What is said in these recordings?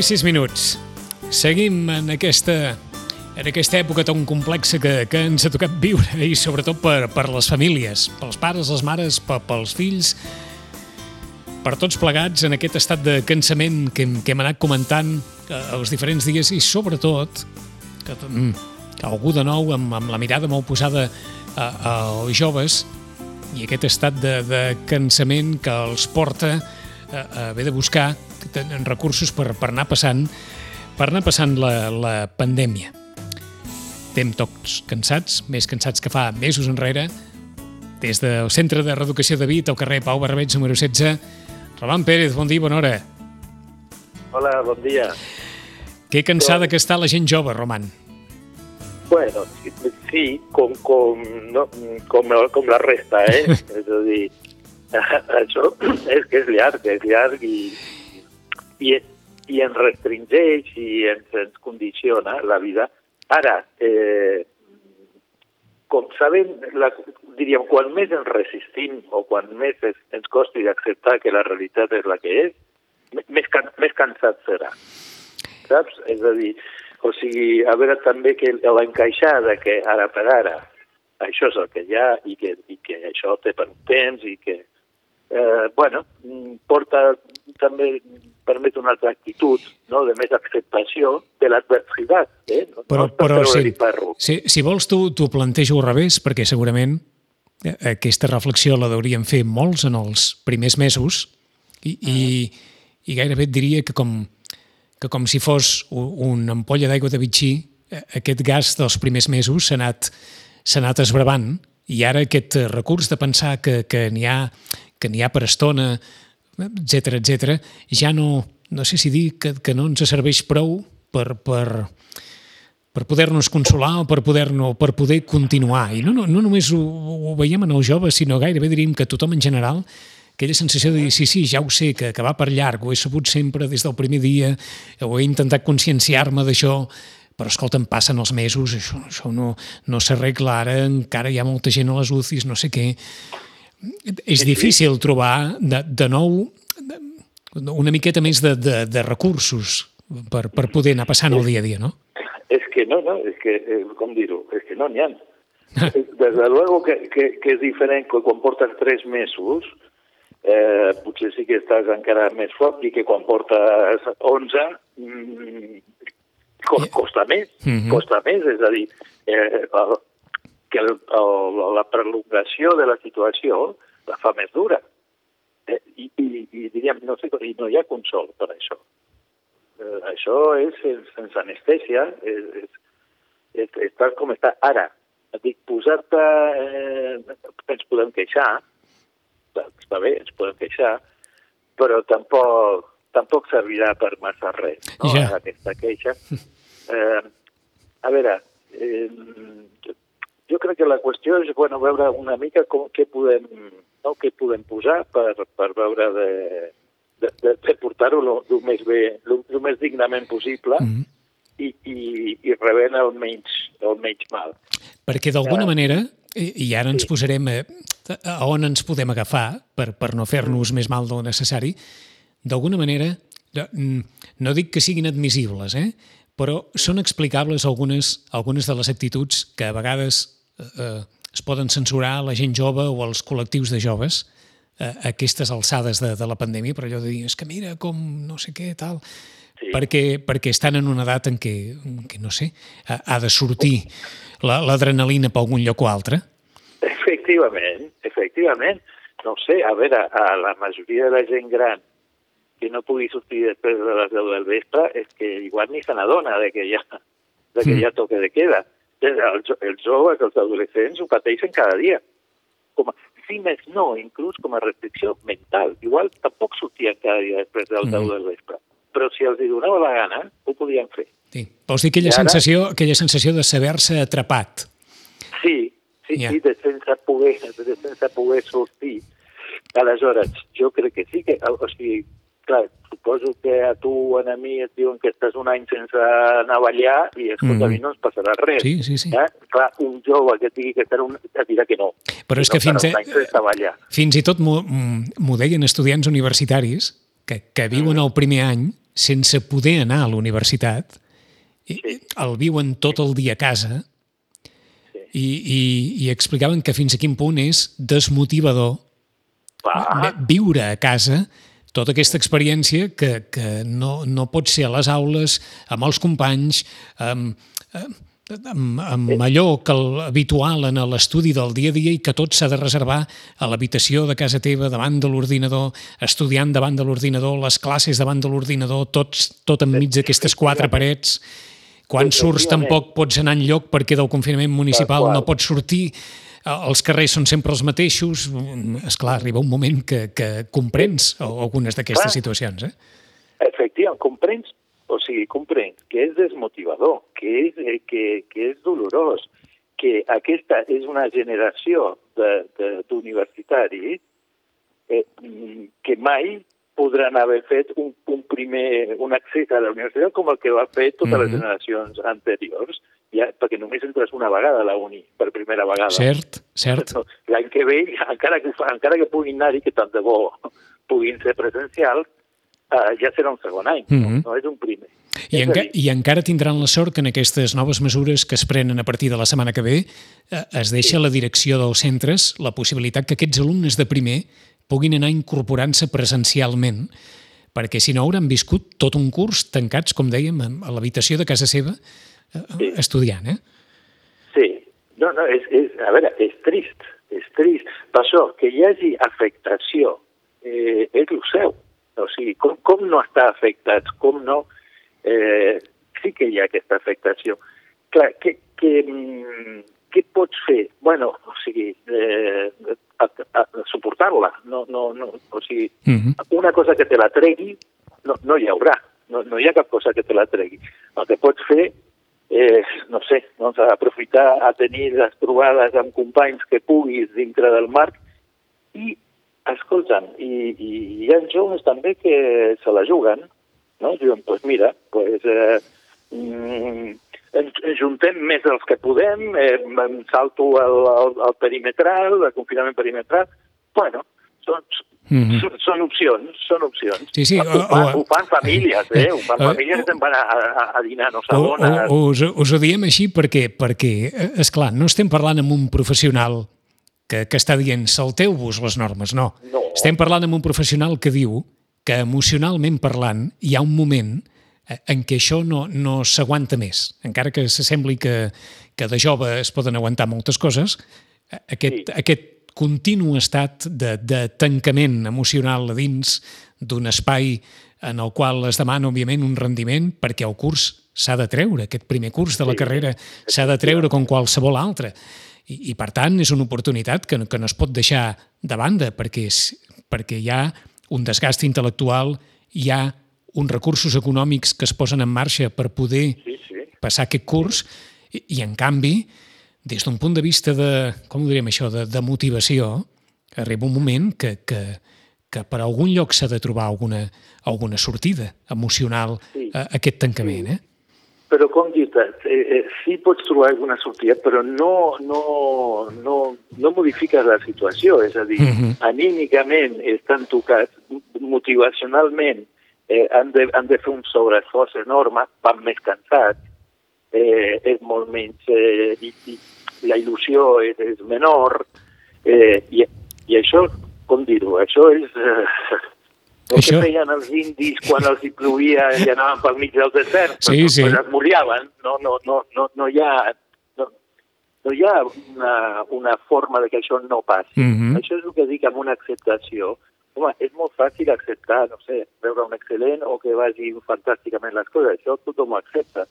10 i 6 minuts. Seguim en aquesta, en aquesta època tan complexa que, que ens ha tocat viure i sobretot per, per les famílies, pels pares, les mares, per, pels fills, per tots plegats en aquest estat de cansament que, hem, que hem anat comentant eh, els diferents dies i sobretot que, mm, que algú de nou amb, amb la mirada molt posada a, als joves i aquest estat de, de cansament que els porta a, a haver de buscar tenen recursos per, per anar passant per anar passant la, la pandèmia. Estem tots cansats, més cansats que fa mesos enrere. Des del Centre de Reeducació de Vit, al carrer Pau Barbeig, número 16. Roman Pérez, bon dia, bona hora. Hola, bon dia. Que cansada que està la gent jove, Roman. Bueno, sí, sí com, com, no, com, com la resta, eh? és a dir, això és que és llarg, és llarg i, i, i ens restringeix i ens, ens condiciona la vida. Ara, eh, com saben, la, diríem, quan més ens resistim o quan més es, ens costi d'acceptar que la realitat és la que és, més, can, més cansat serà. Saps? És a dir, o sigui, a veure també que l'encaixar de que ara per ara això és el que hi ha i que, i que això té per un temps i que, eh, bueno, porta també permet una altra actitud no? de més acceptació de l'adversitat. Eh? No, però, no però si, si, si vols, t'ho plantejo al revés, perquè segurament eh, aquesta reflexió la deurien fer molts en els primers mesos i, i, i gairebé et diria que com, que com si fos una ampolla d'aigua de bitxí, eh, aquest gas dels primers mesos s'ha anat, anat esbravant i ara aquest recurs de pensar que, que n'hi ha, que n'hi ha per estona, etc etc, ja no, no sé si dir que, que no ens serveix prou per, per, per poder-nos consolar o per poder, no, per poder continuar. I no, no, no només ho, ho veiem en els joves, sinó gairebé diríem que tothom en general, aquella sensació de dir, sí, sí, ja ho sé, que, que va per llarg, ho he sabut sempre des del primer dia, ho he intentat conscienciar-me d'això, però escolta'm, passen els mesos, això, això no, no s'arregla ara, encara hi ha molta gent a les UCIs, no sé què és difícil trobar de, de nou una miqueta més de, de, de recursos per, per poder anar passant el dia a dia, no? És que no, no, és que, eh, com dir-ho, és que no n'hi ha. Des de luego que, que, que és diferent que quan portes tres mesos, eh, potser sí que estàs encara més fort i que quan portes 11 mm, costa més, mm -hmm. costa més, és a dir, eh, que el, el, la prolongació de la situació la fa més dura. Eh, i, i, I diríem, no sé, i no hi ha consol per això. Eh, això és sense anestèsia, és, és, és, és tal com està ara. Dic, posar-te... Eh, ens podem queixar, està bé, ens podem queixar, però tampoc, tampoc servirà per massa res, no? Ja. Aquesta queixa. Eh, a veure, eh, jo crec que la qüestió és bueno, veure una mica com, què, podem, no, què podem posar per, per veure de, de, de, de portar-ho el més bé, el més dignament possible mm -hmm. i, i, i rebent el menys, el menys mal. Perquè d'alguna uh, manera, i, i ara ens sí. posarem a, a on ens podem agafar per, per no fer-nos mm. més mal del necessari, d'alguna manera, no, no dic que siguin admissibles, eh? però són explicables algunes, algunes de les actituds que a vegades eh, es poden censurar la gent jove o els col·lectius de joves eh, a aquestes alçades de, de la pandèmia, per allò de dir, és que mira com no sé què, tal, sí. perquè, perquè estan en una edat en què, en què no sé, ha, ha de sortir l'adrenalina la, per algun lloc o altre. Efectivament, efectivament. No sé, a veure, a la majoria de la gent gran que no pugui sortir després de les 10 del vespre és que igual ni se n'adona de que ja, de que mm. ja toque de queda els, els joves, els adolescents ho pateixen cada dia. Com a, si més no, inclús com a restricció mental. Igual tampoc sortien cada dia després del mm. 10 del vespre. Però si els hi donava la gana, ho podien fer. Sí. Vols dir aquella, ara... sensació, aquella sensació de saber-se atrapat. Sí, sí, yeah. sí, de sense poder, de sense poder sortir. Aleshores, jo crec que sí que, o sigui, clar, suposo que a tu o a mi et diuen que estàs un any sense anar a ballar i escolta, mm. a mi no ens passarà res. Sí, sí, sí. Eh? Clar, un jove que digui que estarà un... et dirà que no. Però és que, que fins, eh, fins i tot m'ho deien estudiants universitaris que, que viuen mm. el primer any sense poder anar a l'universitat, sí. el viuen tot el dia a casa sí. i, i, i explicaven que fins a quin punt és desmotivador Va. viure a casa tota aquesta experiència que, que no, no pot ser a les aules, amb els companys, amb, amb, amb allò que l'habitual en l'estudi del dia a dia i que tot s'ha de reservar a l'habitació de casa teva davant de l'ordinador, estudiant davant de l'ordinador, les classes davant de l'ordinador, tots, tot enmig d'aquestes quatre parets. Quan surts tampoc pots anar en lloc perquè del confinament municipal no pots sortir els carrers són sempre els mateixos, és clar, arriba un moment que, que comprens algunes d'aquestes situacions. Eh? Efectivament, comprens, o sigui, comprens que és desmotivador, que és, eh, que, que és dolorós, que aquesta és una generació d'universitaris eh, que mai podran haver fet un, un primer un accés a la universitat com el que va fer totes mm -hmm. les generacions anteriors ja, perquè només entres una vegada a la uni, per primera vegada. Cert, cert. L'any que ve, encara que, encara que puguin anar-hi, que tant de bo puguin ser presencials, uh, ja serà un segon any, mm -hmm. no, no és un primer. I, enca I encara tindran la sort que en aquestes noves mesures que es prenen a partir de la setmana que ve eh, es deixa sí. la direcció dels centres la possibilitat que aquests alumnes de primer puguin anar incorporant-se presencialment perquè si no hauran viscut tot un curs tancats, com dèiem, a l'habitació de casa seva sí. estudiant, eh? Sí. No, no, és, és, a veure, és trist, és trist. Per això, que hi hagi afectació eh, és el seu. O sigui, com, com no està afectat, com no... Eh, sí que hi ha aquesta afectació. Clar, que, que, què pots fer? bueno, o sigui, eh, suportar-la. No, no, no, o sigui, uh mhm. -huh. una cosa que te la tregui no, no hi haurà. No, no hi ha cap cosa que te la tregui. El que pots fer eh, no sé, doncs aprofitar a tenir les trobades amb companys que puguis dintre del marc i, escolta'm, i, i hi ha joves també que se la juguen, no? Diuen, doncs pues mira, pues, eh, mm, ens, juntem més dels que podem, eh, em salto el, el, el perimetral, el confinament perimetral, bueno, doncs Mm -hmm. Són opcions, són opcions. Sí, sí. Ho, o, fan, ho fan famílies, eh? Ho fan famílies que van a, a, a dinar, no s'adonen. Us, us ho diem així perquè, perquè, eh, és clar, no estem parlant amb un professional que, que està dient salteu-vos les normes, no. no. Estem parlant amb un professional que diu que emocionalment parlant hi ha un moment eh, en què això no, no s'aguanta més. Encara que s'assembli que, que de jove es poden aguantar moltes coses, eh, aquest, sí. aquest continu estat de, de tancament emocional a dins d'un espai en el qual es demana, òbviament, un rendiment perquè el curs s'ha de treure, aquest primer curs de la carrera s'ha de treure com qualsevol altre. I, I, per tant, és una oportunitat que, que no es pot deixar de banda perquè, és, perquè hi ha un desgast intel·lectual, hi ha uns recursos econòmics que es posen en marxa per poder sí, sí. passar aquest curs i, i en canvi, des d'un punt de vista de, com ho diríem això, de, de motivació, arriba un moment que, que, que per algun lloc s'ha de trobar alguna, alguna sortida emocional sí. a, a aquest tancament, eh? Però com dit, eh, eh, sí pots trobar alguna sortida, però no, no, no, no modifiques la situació, és a dir, uh mhm. -huh. anímicament estan tocats, motivacionalment eh, han, de, han de fer un sobreesforç enorme, van més cansats, eh, és molt menys... Eh, i, i la il·lusió és, és menor, eh, i, i això, com dir-ho, això és... Eh, el això... que feien els indis quan els hi plovia i anaven pel mig del desert, sí, sí. pues es moriaven, no, no, no, no, no hi ha no, no hi ha una, una forma de que això no passi. Mm -hmm. Això és el que dic amb una acceptació. Home, és molt fàcil acceptar, no sé, veure un excel·lent o que vagin fantàsticament les coses. Això tothom ho accepta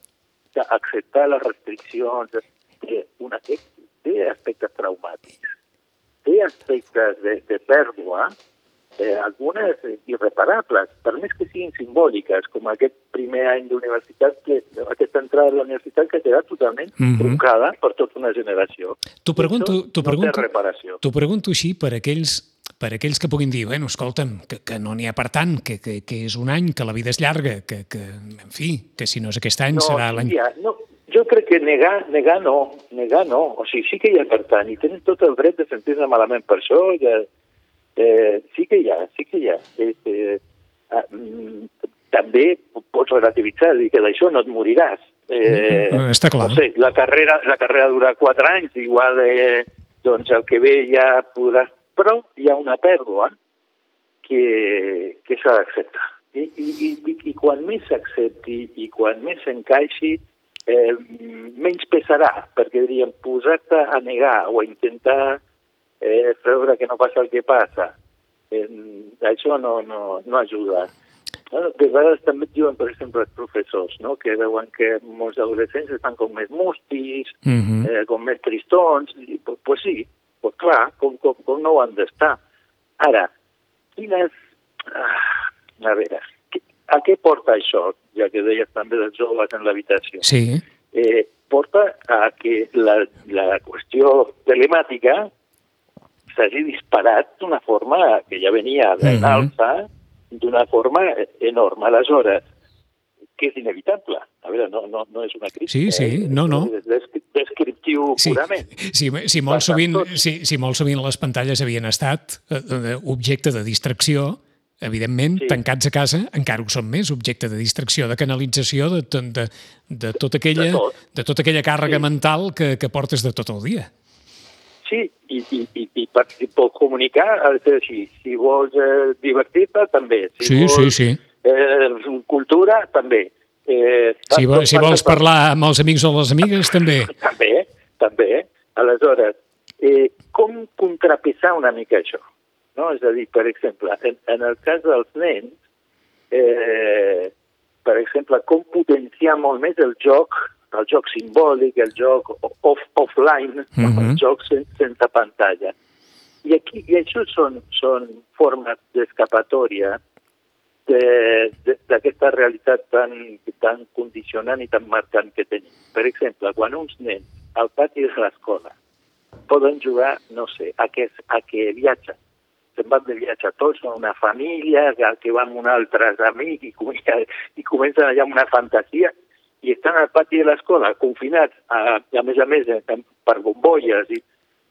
acceptar les restriccions, té, una, té aspectes traumàtics, té aspectes de, de pèrdua, eh, algunes irreparables, per més que siguin simbòliques, com aquest primer any d'universitat, que aquesta entrada a la universitat que ha quedat totalment mm -hmm. truncada per tota una generació. T'ho pregunto, t'ho pregunto, no pregunto així per aquells per aquells que puguin dir, bueno, escolta'm, que, que no n'hi ha per tant, que, que, que és un any, que la vida és llarga, que, que en fi, que si no és aquest any no, serà l'any... No, jo crec que negar, negar no, negar no. O sigui, sí que hi ha per tant, i tenen tot el dret de sentir-se malament per això, ja, eh, sí que hi ha, sí que hi ha. Eh, eh, també pots relativitzar i que d'això no et moriràs. Eh, mm, està clar. No sé, la carrera, la carrera dura quatre anys, igual eh, doncs el que ve ja podràs... Però hi ha una pèrdua que, que s'ha d'acceptar. I, i, i, I quan més s'accepti i quan més s'encaixi, eh, menys pesarà, perquè diríem, posar-te a negar o a intentar eh, veure que no passa el que passa, eh, això no, no, no ajuda. Bueno, de vegades també et diuen, per exemple, els professors, no? que veuen que molts adolescents estan com més mustis, uh -huh. eh, com més tristons, i, pues, pues sí, pues clar, com, com, com no ho han d'estar. Ara, quines... Ah, a veure, a què porta això, ja que deies també dels joves en l'habitació? Sí. Eh, porta a que la, la qüestió telemàtica s'hagi disparat d'una forma que ja venia en mm -hmm. alça, d'una forma enorme. Aleshores, que és inevitable. A veure, no, no, no és una crítica. Sí, sí, no, no. És descriptiu sí, purament. Sí, sí, molt sovint, sí, sí, molt sovint les pantalles havien estat eh, eh, objecte de distracció, evidentment, sí. tancats a casa, encara ho són més, objecte de distracció, de canalització, de, de, de, tota, aquella, de, tot. de tota aquella càrrega sí. mental que, que portes de tot el dia. Sí, i, i, i, i per, si pot comunicar, així, si vols eh, divertir-te, també. Si sí, vols, sí, sí. Eh, cultura, també. Eh, si, vol, si vols parlar amb els amics o les amigues, també. també, també. Aleshores, eh, com contrapesar una mica això? No? És a dir, per exemple, en, en el cas dels nens, eh, per exemple, com potenciar molt més el joc el joc simbòlic, el joc off, offline, uh -huh. el joc sen, sense pantalla. I, aquí, i això són, són formes d'escapatòria d'aquesta realitat tan, tan condicionant i tan marcant que tenim. Per exemple, quan uns nens al pati de l'escola poden jugar, no sé, a que, a que viatgen, se'n van de viatge tots, són una família, que van amb un altre amic i, i comencen allà amb una fantasia, i estan al pati de l'escola, confinats, a, a més a més, per bombolles, i,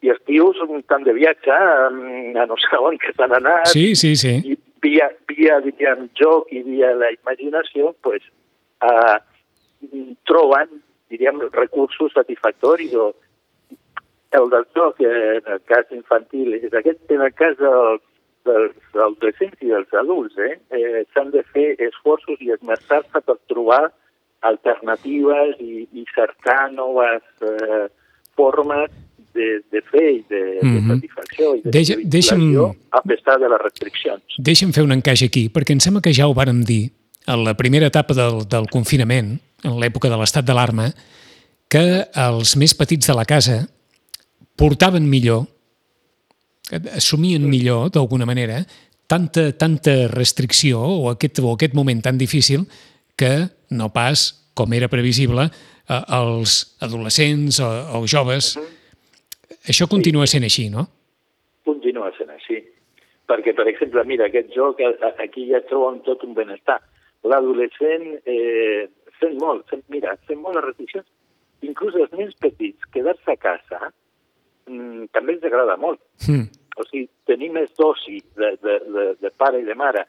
i els tios estan de viatge, a, a no sé on que s'han anat, sí, sí, sí. i via, via diríem, joc i via la imaginació, pues, uh, troben, diríem, recursos satisfactoris o el del joc, en el cas infantil, és aquest, en el cas del, dels adolescents i dels adults, eh, eh s'han de fer esforços i esmerçar-se per trobar alternatives i, i cercar noves eh, formes de, de fer i de, mm -hmm. de satisfacció i de Deixa, deixa'm, a pesar de les restriccions. Deixa'm fer un encaix aquí, perquè em sembla que ja ho vàrem dir a la primera etapa del, del confinament, en l'època de l'estat d'alarma, que els més petits de la casa portaven millor, assumien millor, d'alguna manera, tanta, tanta restricció o aquest, o aquest moment tan difícil que no pas, com era previsible, eh, els adolescents o, o joves. Uh -huh. Això continua sent així, no? Continua sent així. Perquè, per exemple, mira, aquest joc, aquí ja troben tot un benestar. L'adolescent eh, sent molt, sent, mira, sent molt les restriccions. Inclús els nens petits, quedar-se a casa, mm, també ens agrada molt. Mm. O sigui, tenir més dosi de, de, de, de pare i de mare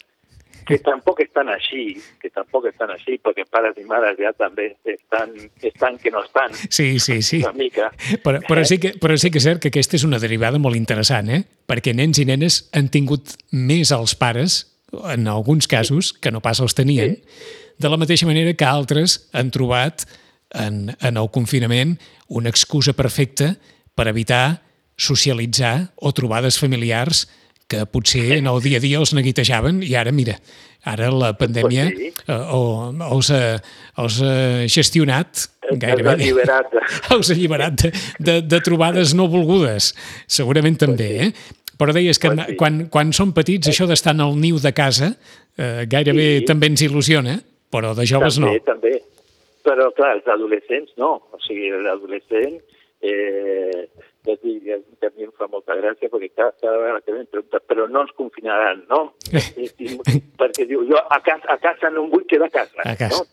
que tampoc estan així, que tampoc estan així, perquè pares i mares ja també estan, estan que no estan. Sí, sí, sí. Una mica. Però, però, sí que, però sí que és cert que aquesta és una derivada molt interessant, eh? Perquè nens i nenes han tingut més els pares, en alguns casos, que no pas els tenien, sí. de la mateixa manera que altres han trobat en, en el confinament una excusa perfecta per evitar socialitzar o trobades familiars que potser en el dia a dia els neguitejaven i ara, mira, ara la pandèmia pues sí. eh, o, els, ha, els ha gestionat gairebé. Els ha alliberat. Els ha alliberat de, de, de trobades no volgudes, segurament també, eh? Però deies que pues sí. quan, quan som petits això d'estar en el niu de casa eh, gairebé sí. també ens il·lusiona, però de joves també, no. També, però clar, els adolescents no. O sigui, l'adolescent eh, ja et dic, que a mi em fa molta gràcia perquè cada, cada vegada que m'hem preguntat, però no ens confinaran, no? I, i, perquè diu, jo a casa, a casa no em vull quedar a casa, a casa. no?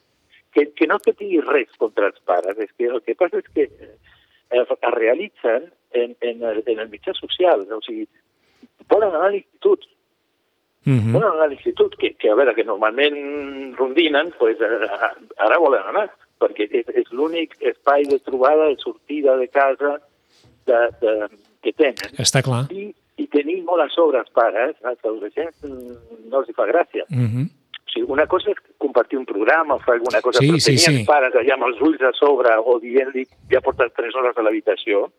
Que, que no que tingui res contra els pares, és que el que passa és que eh, es realitzen en, en, el, en el mitjà social, o sigui, poden anar a l'institut, Mm -hmm. Bueno, a l'institut, que, que a veure, que normalment rondinen, pues, ara volen anar, perquè és, és l'únic espai de trobada, de sortida de casa de, de, que tenen. Està clar. I, i tenir molt a sobre els pares, als adolescents, no els hi fa gràcia. Mm -hmm. O sigui, una cosa és compartir un programa o fer alguna cosa, sí, però sí, tenir sí. els pares allà amb els ulls a sobre o dient-li ja portes tres hores a l'habitació,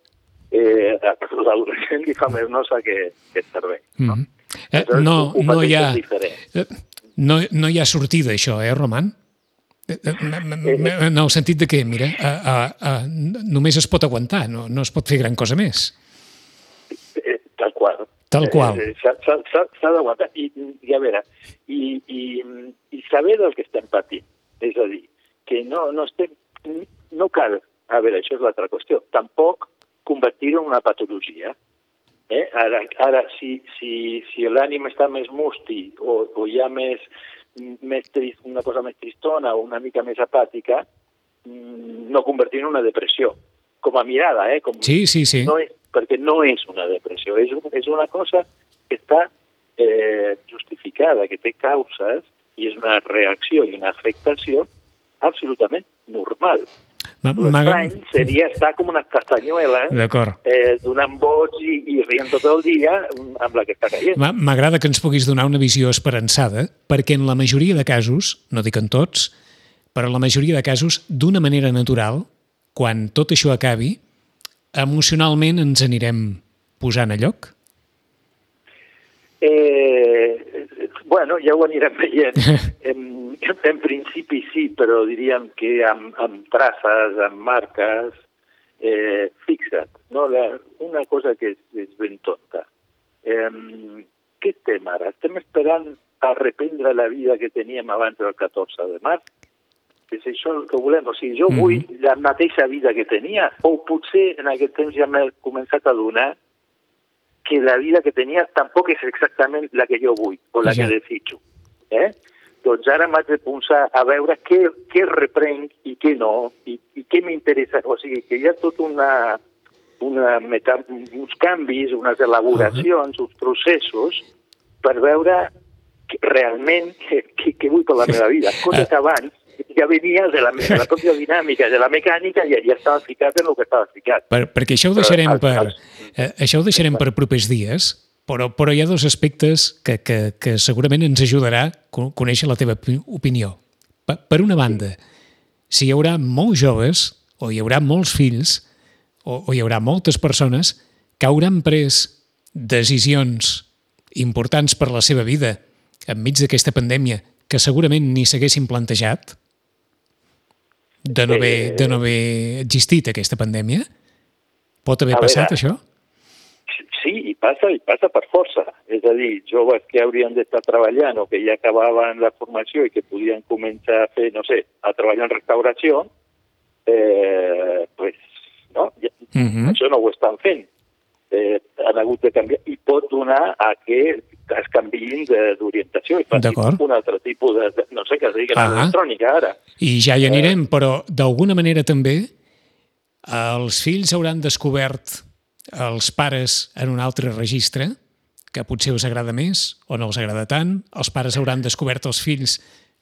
eh, l'adolescent li fa més nosa que, que servei. No? Mm -hmm. eh, no, no, hi ha, eh, no, no hi ha sortida, això, eh, Roman? Eh, en el sentit de que, mira, a, a, a, només es pot aguantar, no, no es pot fer gran cosa més. Tal qual. Tal qual. Eh, S'ha d'aguantar. I, I a veure, i, i, i saber del que estem patint. És a dir, que no, no estem... No cal, a veure, això és l'altra qüestió, tampoc convertir-ho en una patologia. Eh? Ara, ara si, si, si l'ànim està més musti o, o hi ha més, més trist, una cosa més tristona o una mica més apàtica, no convertir en una depressió. Com a mirada, eh? Com, sí, sí, sí. No és, perquè no és una depressió, és, és una cosa que està eh, justificada, que té causes i és una reacció i una afectació absolutament normal. L'estrany seria estar com una castanyuela eh, donant vots i, i rient tot el dia amb la que està caient. M'agrada que ens puguis donar una visió esperançada, perquè en la majoria de casos, no dic en tots, però en la majoria de casos, d'una manera natural, quan tot això acabi, emocionalment ens anirem posant a lloc? Eh, bueno, ja ho anirem veient. en, en principi sí, però diríem que amb, amb traces, amb marques, eh, fixa't, no? La, una cosa que és, és ben tonta. Eh, què estem ara? Estem esperant a reprendre la vida que teníem abans del 14 de març? És això el que volem. O sigui, jo mm -hmm. vull la mateixa vida que tenia, o potser en aquest temps ja m'he començat a donar que la vida que tenia tampoc és exactament la que jo vull o la ja. que desitjo. Eh? Doncs ara m'haig de posar a veure què, què reprenc i què no, i, i què m'interessa. O sigui, que hi ha tot una, una meta, uns canvis, unes elaboracions, uh -huh. uns processos per veure que, realment què, què, què vull per la meva vida. Cosa que abans ja venia de la, de la pròpia dinàmica, de la mecànica, i ja estava ficat en el que estava ficat. Per, perquè això ho deixarem, per, eh, això ho deixarem per propers dies, però, però hi ha dos aspectes que, que, que segurament ens ajudarà a conèixer la teva opinió. Per, per una banda, si hi haurà molts joves, o hi haurà molts fills, o, o hi haurà moltes persones que hauran pres decisions importants per la seva vida enmig d'aquesta pandèmia que segurament ni s'haguessin plantejat de no, haver, de no haver existit aquesta pandèmia? Pot haver passat, veure, això? Sí, i passa, i passa per força. És a dir, joves que haurien d'estar treballant o que ja acabaven la formació i que podien començar a fer, no sé, a treballar en restauració, eh, pues, no? Ja, uh -huh. Això no ho estan fent. Eh, han hagut de canviar i pot donar a que es canviïn d'orientació i facin un altre tipus de, de no sé, que es digui ah electrònica ara. I ja hi anirem, eh. però d'alguna manera també els fills hauran descobert els pares en un altre registre, que potser us agrada més o no us agrada tant. Els pares hauran descobert els fills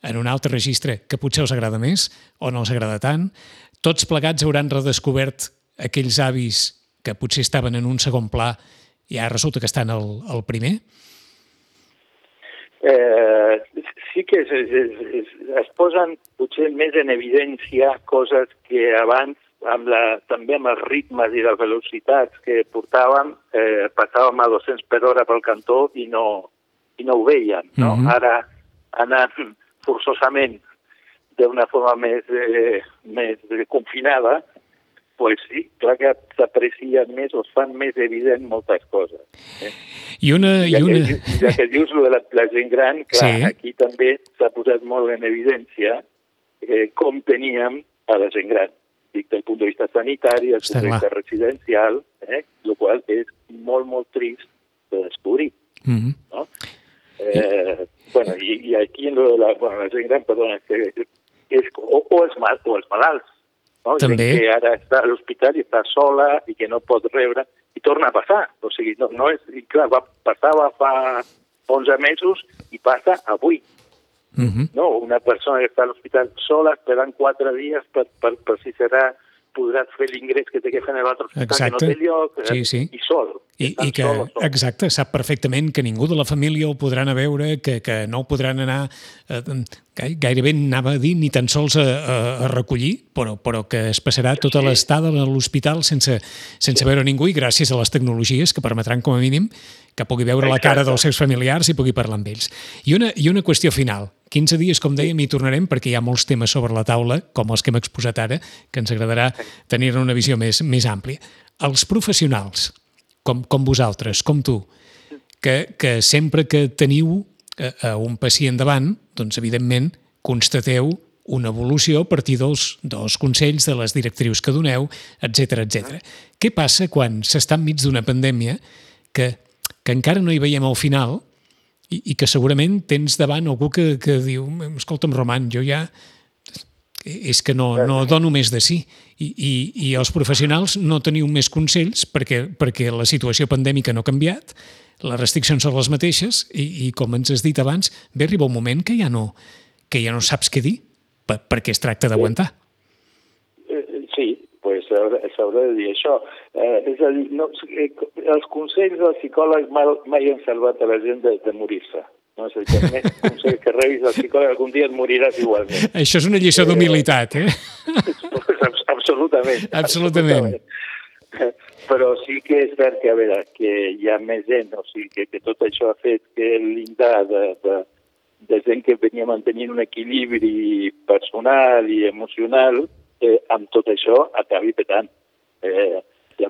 en un altre registre que potser us agrada més o no us agrada tant. Tots plegats hauran redescobert aquells avis que potser estaven en un segon pla i ara resulta que estan al, al primer? Eh, sí que es, es, es, es posen potser més en evidència coses que abans amb la, també amb els ritmes i les velocitats que portàvem, eh, passàvem a 200 per hora pel cantó i no, i no ho veiem. No? Mm -hmm. Ara anant forçosament d'una forma més, eh, més confinada, pues sí, clar que s'aprecia més o es fan més evident moltes coses. Eh? I una... Ja, i una... Que, ja que dius de la, la gent gran, clar, sí. aquí també s'ha posat molt en evidència eh, com teníem a la gent gran. Dic, del punt de vista sanitari, del punt de vista residencial, eh, el qual és molt, molt trist de descobrir. Mm -hmm. no? eh, bueno, i, i aquí en lo de la, bueno, la gent gran, perdona, que, és, o, o, els mal, o els malalts, no? També. Gent que ara està a l'hospital i està sola i que no pot rebre, i torna a passar. O sigui, no, no és... I clar, va, passava fa 11 mesos i passa avui. Uh -huh. No? Una persona que està a l'hospital sola esperant quatre dies per, per, per si serà podràs fer l'ingrés que té que fer en l'altre hospital Exacte. que no té lloc, eh, Sí, sí. i sol. I, i que, sols, sols. exacte, sap perfectament que ningú de la família ho podran a veure, que, que no ho podran anar, eh, gai- gairebé anava a dir, ni tan sols a, a, a recollir, però, però que es passarà tota Sí. l'estada a l'hospital sense, sense veure ningú i gràcies a les tecnologies que permetran, com a mínim, que pugui veure la cara Exacte. dels seus familiars i pugui parlar amb ells. I una, i una qüestió final. 15 dies, com dèiem, hi tornarem perquè hi ha molts temes sobre la taula, com els que hem exposat ara, que ens agradarà tenir una visió més, més àmplia. Els professionals, com, com vosaltres, com tu, que, que sempre que teniu a, a un pacient davant, doncs, evidentment, constateu una evolució a partir dels, dels consells, de les directrius que doneu, etc etc. Què passa quan s'està enmig d'una pandèmia que, que encara no hi veiem al final i, i que segurament tens davant algú que, que diu escolta'm, Roman, jo ja és que no, no dono més de sí. I, i, I els professionals no teniu més consells perquè, perquè la situació pandèmica no ha canviat, les restriccions són les mateixes i, i com ens has dit abans, ve arriba un moment que ja no, que ja no saps què dir per, perquè es tracta d'aguantar. Sí, s'haurà de dir això. Eh, és a dir, no, eh, els consells del psicòleg mai, mai han salvat a la gent de, de morir-se. No? És a dir, que més consell que rebis del psicòleg algun dia et moriràs igualment. Això és una lliçó d'humilitat, eh? Abs- Absolutament. Absolutament. Però sí que és cert que, a veure, que hi ha més gent, o sigui, que, que tot això ha fet que el llindar de, de, de gent que venia mantenint un equilibri personal i emocional, eh, amb tot això acabi petant. Eh, hi ha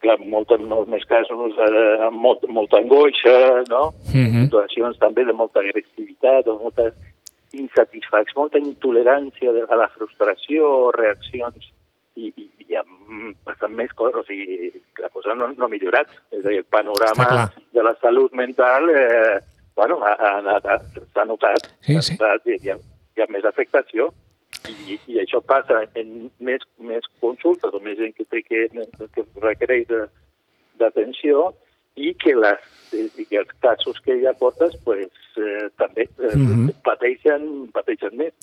clar, moltes, molts més casos eh, amb molt, molta angoixa, no? Mhm. situacions també de molta agressivitat o molta insatisfacció, molta intolerància a la frustració, reaccions i, i, i amb bastant més coses, o sigui, la cosa no, no ha millorat. És a dir, el panorama de la salut mental, eh, bueno, s'ha notat, Sí, sí. notat i hi ha, hi ha més afectació. I, i això passa en més, més consultes o més gent que, té que, que requereix d'atenció i que, les, i que els casos que ja portes pues, eh, també eh, Mhm. pateixen, pateixen més.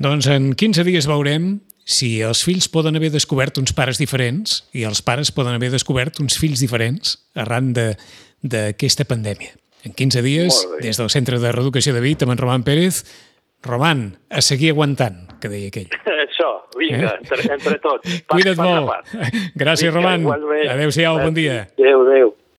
Doncs en 15 dies veurem si els fills poden haver descobert uns pares diferents i els pares poden haver descobert uns fills diferents arran de- d'aquesta pandèmia. En 15 dies, des del Centre de Reeducació de Vit, amb en Roman Pérez, Roman, a seguir aguantant, que deia aquell. Això, vinga, Eh? entre, entre tots. pas- Cuida't pas molt. Gràcies, Vinga, Roman. Adéu-siau, bon dia. Adéu, adéu.